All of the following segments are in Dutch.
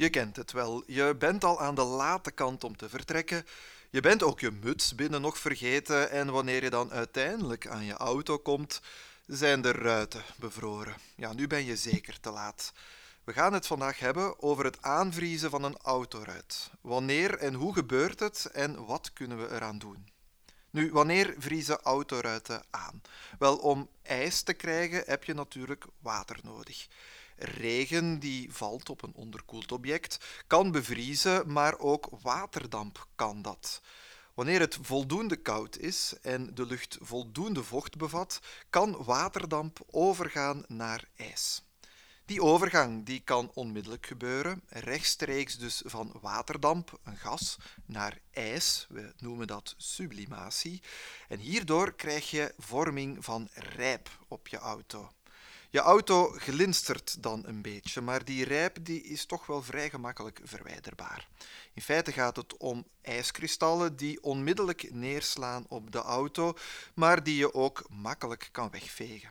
Je kent het wel. Je bent al aan de late kant om te vertrekken. Je bent ook je muts binnen nog vergeten en wanneer je dan uiteindelijk aan je auto komt, zijn de ruiten bevroren. Ja, nu ben je zeker te laat. We gaan het vandaag hebben over het aanvriezen van een autoruit. Wanneer en hoe gebeurt het en wat kunnen we eraan doen? Nu, wanneer vriezen autoruiten aan? Wel, om ijs te krijgen heb je natuurlijk water nodig. Regen die valt op een onderkoeld object kan bevriezen, maar ook waterdamp kan dat. Wanneer het voldoende koud is en de lucht voldoende vocht bevat, kan waterdamp overgaan naar ijs. Die overgang die kan onmiddellijk gebeuren, rechtstreeks dus van waterdamp, een gas, naar ijs. We noemen dat sublimatie. En hierdoor krijg je vorming van rijp op je auto. Je auto glinstert dan een beetje, maar die rijp die is toch wel vrij gemakkelijk verwijderbaar. In feite gaat het om ijskristallen die onmiddellijk neerslaan op de auto, maar die je ook makkelijk kan wegvegen.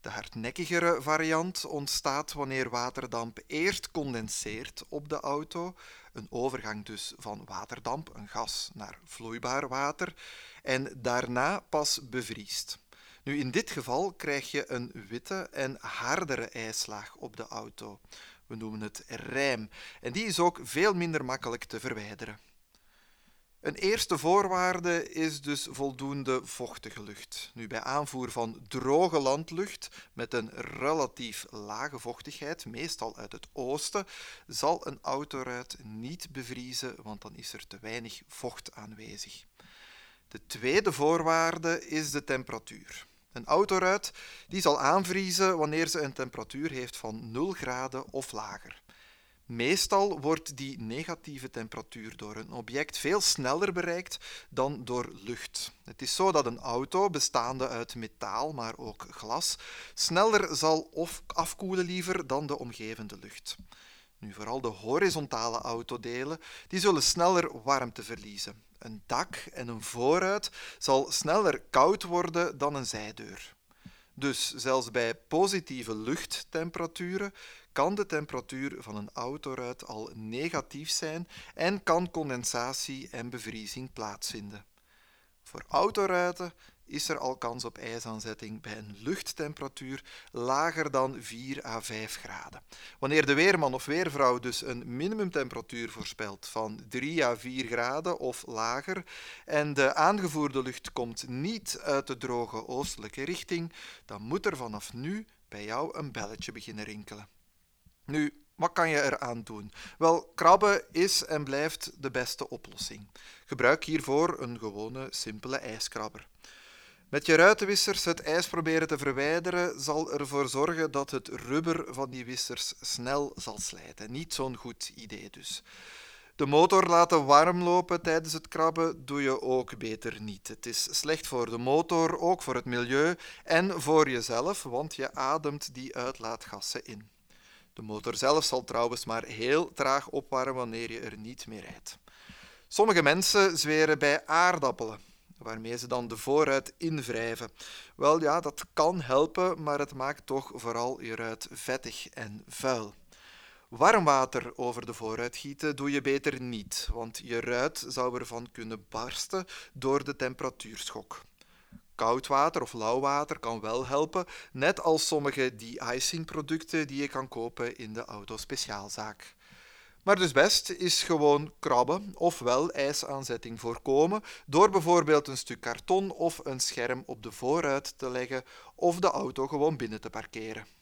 De hardnekkigere variant ontstaat wanneer waterdamp eerst condenseert op de auto, een overgang dus van waterdamp, een gas, naar vloeibaar water, en daarna pas bevriest. Nu, in dit geval krijg je een witte en hardere ijslaag op de auto. We noemen het rijm en die is ook veel minder makkelijk te verwijderen. Een eerste voorwaarde is dus voldoende vochtige lucht. Nu, bij aanvoer van droge landlucht met een relatief lage vochtigheid, meestal uit het oosten, zal een autoruit niet bevriezen, want dan is er te weinig vocht aanwezig. De tweede voorwaarde is de temperatuur. Een autoruit die zal aanvriezen wanneer ze een temperatuur heeft van 0 graden of lager. Meestal wordt die negatieve temperatuur door een object veel sneller bereikt dan door lucht. Het is zo dat een auto, bestaande uit metaal, maar ook glas, sneller zal afkoelen liever dan de omgevende lucht. Nu, vooral de horizontale autodelen die zullen sneller warmte verliezen. Een dak en een voorruit zal sneller koud worden dan een zijdeur. Dus zelfs bij positieve luchttemperaturen kan de temperatuur van een autoruit al negatief zijn en kan condensatie en bevriezing plaatsvinden. Voor autoruiten is er al kans op ijsaanzetting bij een luchttemperatuur lager dan 4 à 5 graden. Wanneer de weerman of weervrouw dus een minimumtemperatuur voorspelt van 3 à 4 graden of lager en de aangevoerde lucht komt niet uit de droge oostelijke richting, dan moet er vanaf nu bij jou een belletje beginnen rinkelen. Nu, wat kan je eraan doen? Wel, krabben is en blijft de beste oplossing. Gebruik hiervoor een gewone, simpele ijskrabber. Met je ruitenwissers het ijs proberen te verwijderen zal ervoor zorgen dat het rubber van die wissers snel zal slijten. Niet zo'n goed idee dus. De motor laten warm lopen tijdens het krabben doe je ook beter niet. Het is slecht voor de motor, ook voor het milieu en voor jezelf, want je ademt die uitlaatgassen in. De motor zelf zal trouwens maar heel traag opwarmen wanneer je er niet meer rijdt. Sommige mensen zweren bij aardappelen waarmee ze dan de voorruit invrijven. Wel ja, dat kan helpen, maar het maakt toch vooral je ruit vettig en vuil. Warm water over de voorruit gieten doe je beter niet, want je ruit zou ervan kunnen barsten door de temperatuurschok. Koud water of lauw water kan wel helpen, net als sommige de-icing producten die je kan kopen in de autospeciaalzaak. Maar dus best is gewoon krabben ofwel ijsaanzetting voorkomen door bijvoorbeeld een stuk karton of een scherm op de voorruit te leggen of de auto gewoon binnen te parkeren.